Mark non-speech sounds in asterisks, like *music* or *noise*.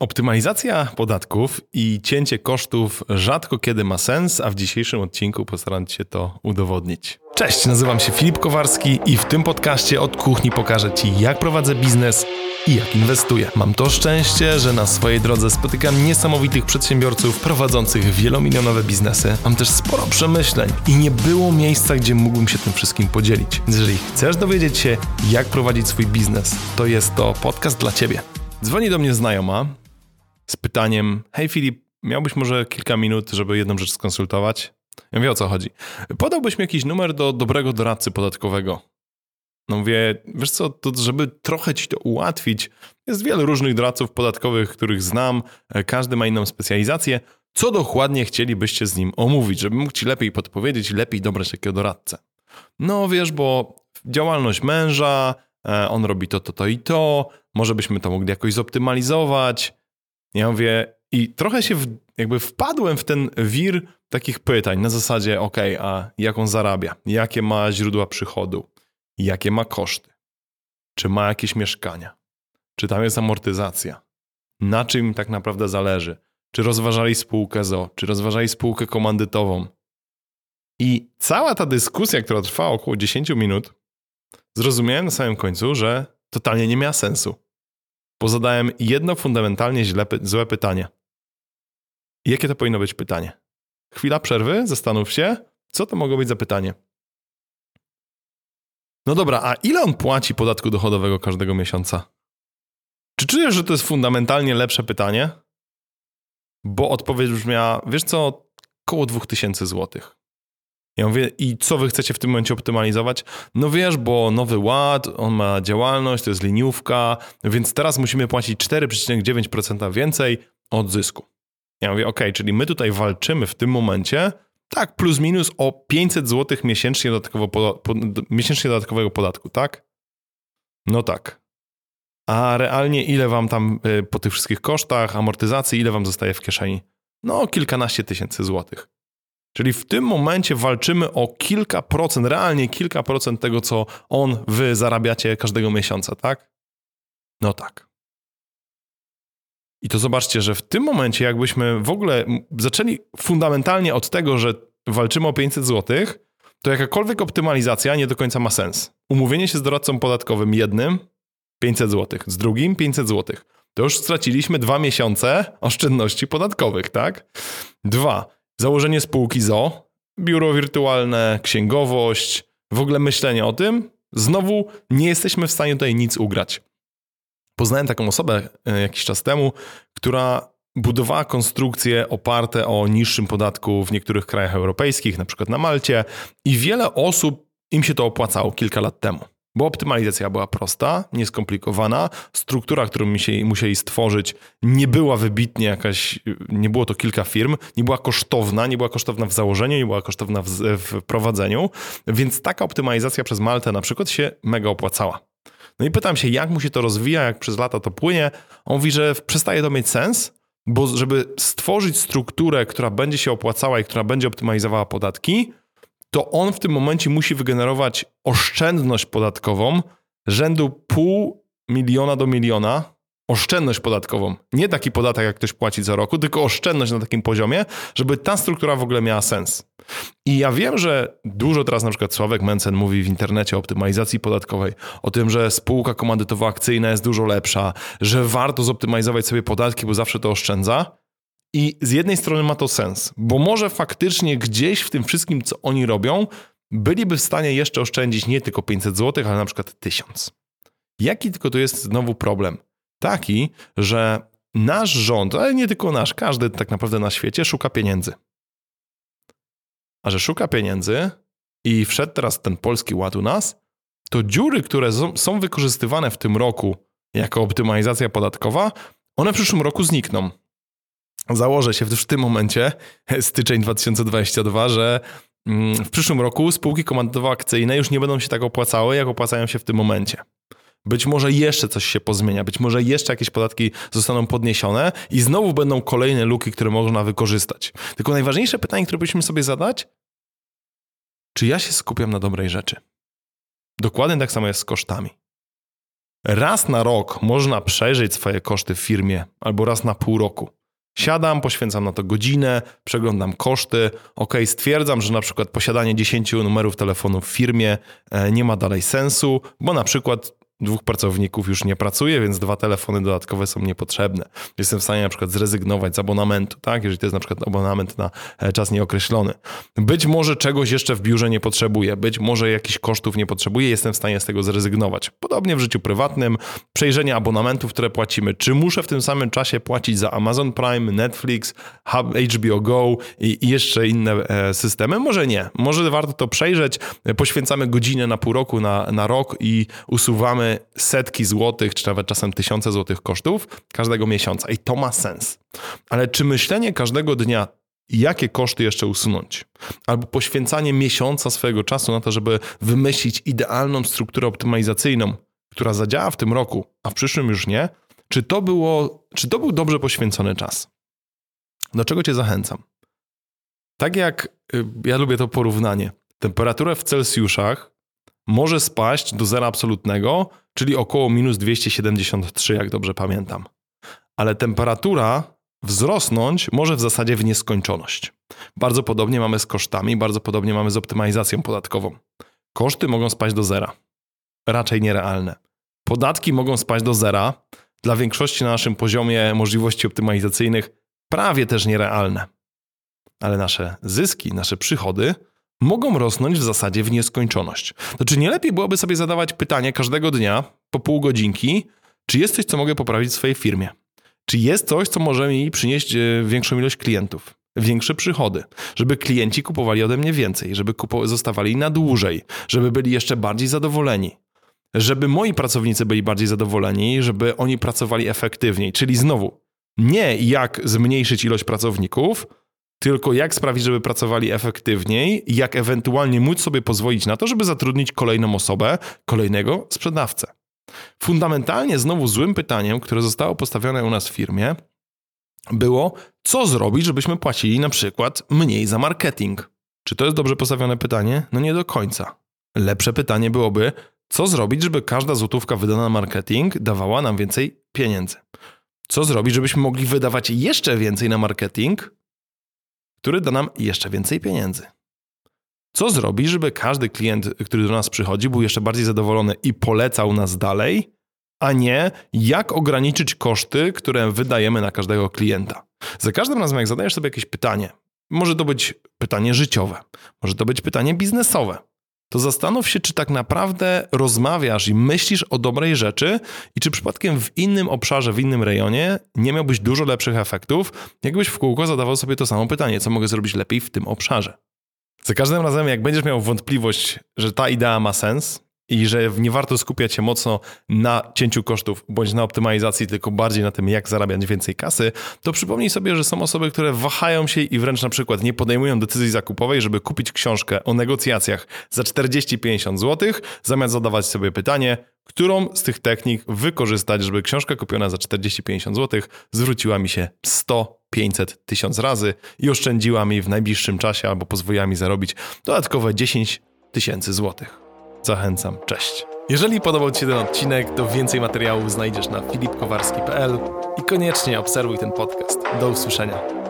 Optymalizacja podatków i cięcie kosztów rzadko kiedy ma sens, a w dzisiejszym odcinku postaram się to udowodnić. Cześć, nazywam się Filip Kowarski i w tym podcaście od kuchni pokażę Ci, jak prowadzę biznes i jak inwestuję. Mam to szczęście, że na swojej drodze spotykam niesamowitych przedsiębiorców prowadzących wielomilionowe biznesy. Mam też sporo przemyśleń i nie było miejsca, gdzie mógłbym się tym wszystkim podzielić. Jeżeli chcesz dowiedzieć się, jak prowadzić swój biznes, to jest to podcast dla Ciebie. Dzwoni do mnie znajoma, z pytaniem: Hej Filip, miałbyś może kilka minut, żeby jedną rzecz skonsultować? Ja mówię o co chodzi. Podałbyś mi jakiś numer do dobrego doradcy podatkowego. No mówię, wiesz co, to żeby trochę ci to ułatwić, jest wiele różnych doradców podatkowych, których znam, każdy ma inną specjalizację. Co dokładnie chcielibyście z nim omówić, żeby mógł ci lepiej podpowiedzieć, lepiej dobrać takiego doradcę? No wiesz, bo działalność męża, e, on robi to, to, to i to, może byśmy to mogli jakoś zoptymalizować. Ja mówię, i trochę się w, jakby wpadłem w ten wir takich pytań na zasadzie, ok, a jak on zarabia? Jakie ma źródła przychodu? Jakie ma koszty? Czy ma jakieś mieszkania? Czy tam jest amortyzacja? Na czym im tak naprawdę zależy? Czy rozważali spółkę ZO? Czy rozważali spółkę komandytową? I cała ta dyskusja, która trwała około 10 minut, zrozumiałem na samym końcu, że totalnie nie miała sensu bo zadałem jedno fundamentalnie źle, złe pytanie. Jakie to powinno być pytanie? Chwila przerwy, zastanów się, co to mogło być za pytanie. No dobra, a ile on płaci podatku dochodowego każdego miesiąca? Czy czujesz, że to jest fundamentalnie lepsze pytanie? Bo odpowiedź brzmiała, wiesz co, około 2000 złotych. Ja mówię, i co wy chcecie w tym momencie optymalizować? No wiesz, bo nowy ład, on ma działalność, to jest liniówka, więc teraz musimy płacić 4,9% więcej od zysku. Ja mówię, ok, czyli my tutaj walczymy w tym momencie, tak, plus minus o 500 zł miesięcznie, dodatkowo, po, miesięcznie dodatkowego podatku, tak? No tak. A realnie ile wam tam y, po tych wszystkich kosztach, amortyzacji, ile wam zostaje w kieszeni? No, kilkanaście tysięcy złotych. Czyli w tym momencie walczymy o kilka procent, realnie kilka procent tego, co on, wy zarabiacie każdego miesiąca, tak? No tak. I to zobaczcie, że w tym momencie, jakbyśmy w ogóle zaczęli fundamentalnie od tego, że walczymy o 500 zł, to jakakolwiek optymalizacja nie do końca ma sens. Umówienie się z doradcą podatkowym jednym 500 zł, z drugim 500 zł. To już straciliśmy dwa miesiące oszczędności podatkowych, tak? Dwa. Założenie spółki ZO, biuro wirtualne, księgowość, w ogóle myślenie o tym, znowu nie jesteśmy w stanie tutaj nic ugrać. Poznałem taką osobę e, jakiś czas temu, która budowała konstrukcje oparte o niższym podatku w niektórych krajach europejskich, na przykład na Malcie, i wiele osób im się to opłacało kilka lat temu. Bo optymalizacja była prosta, nieskomplikowana, struktura, którą musieli, musieli stworzyć, nie była wybitnie jakaś, nie było to kilka firm, nie była kosztowna, nie była kosztowna w założeniu, nie była kosztowna w, w prowadzeniu, więc taka optymalizacja przez Maltę na przykład się mega opłacała. No i pytam się, jak mu się to rozwija, jak przez lata to płynie. On mówi, że przestaje to mieć sens, bo żeby stworzyć strukturę, która będzie się opłacała i która będzie optymalizowała podatki, to on w tym momencie musi wygenerować oszczędność podatkową rzędu pół miliona do miliona. Oszczędność podatkową. Nie taki podatek, jak ktoś płaci co roku, tylko oszczędność na takim poziomie, żeby ta struktura w ogóle miała sens. I ja wiem, że dużo teraz na przykład Sławek Mencen mówi w internecie o optymalizacji podatkowej, o tym, że spółka komandytowo-akcyjna jest dużo lepsza, że warto zoptymalizować sobie podatki, bo zawsze to oszczędza. I z jednej strony ma to sens, bo może faktycznie gdzieś w tym wszystkim, co oni robią, byliby w stanie jeszcze oszczędzić nie tylko 500 zł, ale na przykład 1000. Jaki tylko to jest znowu problem? Taki, że nasz rząd, ale nie tylko nasz, każdy tak naprawdę na świecie szuka pieniędzy. A że szuka pieniędzy i wszedł teraz ten polski ład u nas, to dziury, które są wykorzystywane w tym roku jako optymalizacja podatkowa, one w przyszłym roku znikną założę się w tym momencie, *laughs* styczeń 2022, że mm, w przyszłym roku spółki komandowo-akcyjne już nie będą się tak opłacały, jak opłacają się w tym momencie. Być może jeszcze coś się pozmienia, być może jeszcze jakieś podatki zostaną podniesione i znowu będą kolejne luki, które można wykorzystać. Tylko najważniejsze pytanie, które powinniśmy sobie zadać, czy ja się skupiam na dobrej rzeczy? Dokładnie tak samo jest z kosztami. Raz na rok można przejrzeć swoje koszty w firmie, albo raz na pół roku. Siadam, poświęcam na to godzinę, przeglądam koszty. Ok, stwierdzam, że na przykład posiadanie 10 numerów telefonu w firmie e, nie ma dalej sensu, bo na przykład dwóch pracowników już nie pracuje, więc dwa telefony dodatkowe są niepotrzebne. Jestem w stanie na przykład zrezygnować z abonamentu, tak? Jeżeli to jest na przykład abonament na e, czas nieokreślony. Być może czegoś jeszcze w biurze nie potrzebuję, być może jakichś kosztów nie potrzebuję, jestem w stanie z tego zrezygnować. Podobnie w życiu prywatnym, przejrzenie abonamentów, które płacimy. Czy muszę w tym samym czasie płacić za Amazon Prime, Netflix, HBO Go i jeszcze inne e, systemy? Może nie. Może warto to przejrzeć. Poświęcamy godzinę na pół roku, na, na rok i usuwamy setki złotych, czy nawet czasem tysiące złotych kosztów każdego miesiąca. I to ma sens. Ale czy myślenie każdego dnia, jakie koszty jeszcze usunąć, albo poświęcanie miesiąca swojego czasu na to, żeby wymyślić idealną strukturę optymalizacyjną, która zadziała w tym roku, a w przyszłym już nie, czy to, było, czy to był dobrze poświęcony czas? Do czego Cię zachęcam? Tak jak y, ja lubię to porównanie. Temperaturę w Celsjuszach może spaść do zera absolutnego, czyli około minus 273, jak dobrze pamiętam. Ale temperatura wzrosnąć może w zasadzie w nieskończoność. Bardzo podobnie mamy z kosztami, bardzo podobnie mamy z optymalizacją podatkową. Koszty mogą spaść do zera. Raczej nierealne. Podatki mogą spaść do zera. Dla większości na naszym poziomie możliwości optymalizacyjnych prawie też nierealne. Ale nasze zyski, nasze przychody mogą rosnąć w zasadzie w nieskończoność. To czy nie lepiej byłoby sobie zadawać pytanie każdego dnia po pół godzinki, czy jest coś, co mogę poprawić w swojej firmie? Czy jest coś, co może mi przynieść e, większą ilość klientów? Większe przychody, żeby klienci kupowali ode mnie więcej, żeby zostawali na dłużej, żeby byli jeszcze bardziej zadowoleni, żeby moi pracownicy byli bardziej zadowoleni, żeby oni pracowali efektywniej. Czyli znowu, nie jak zmniejszyć ilość pracowników, tylko jak sprawić, żeby pracowali efektywniej, jak ewentualnie móc sobie pozwolić na to, żeby zatrudnić kolejną osobę, kolejnego sprzedawcę. Fundamentalnie znowu złym pytaniem, które zostało postawione u nas w firmie, było, co zrobić, żebyśmy płacili na przykład mniej za marketing. Czy to jest dobrze postawione pytanie? No nie do końca. Lepsze pytanie byłoby, co zrobić, żeby każda złotówka wydana na marketing dawała nam więcej pieniędzy? Co zrobić, żebyśmy mogli wydawać jeszcze więcej na marketing, który da nam jeszcze więcej pieniędzy. Co zrobić, żeby każdy klient, który do nas przychodzi, był jeszcze bardziej zadowolony i polecał nas dalej, a nie jak ograniczyć koszty, które wydajemy na każdego klienta. Za każdym razem, jak zadajesz sobie jakieś pytanie, może to być pytanie życiowe, może to być pytanie biznesowe, to zastanów się, czy tak naprawdę rozmawiasz i myślisz o dobrej rzeczy i czy przypadkiem w innym obszarze, w innym rejonie nie miałbyś dużo lepszych efektów, jakbyś w kółko zadawał sobie to samo pytanie, co mogę zrobić lepiej w tym obszarze. Za każdym razem, jak będziesz miał wątpliwość, że ta idea ma sens, i że nie warto skupiać się mocno na cięciu kosztów bądź na optymalizacji, tylko bardziej na tym, jak zarabiać więcej kasy, to przypomnij sobie, że są osoby, które wahają się i wręcz na przykład nie podejmują decyzji zakupowej, żeby kupić książkę o negocjacjach za 40-50 zł, zamiast zadawać sobie pytanie, którą z tych technik wykorzystać, żeby książka kupiona za 40-50 zł zwróciła mi się 100, 500, 1000 razy i oszczędziła mi w najbliższym czasie albo pozwoliła mi zarobić dodatkowe 10 tysięcy złotych. Zachęcam. Cześć. Jeżeli podobał Ci się ten odcinek, to więcej materiałów znajdziesz na filipkowarski.pl i koniecznie obserwuj ten podcast. Do usłyszenia.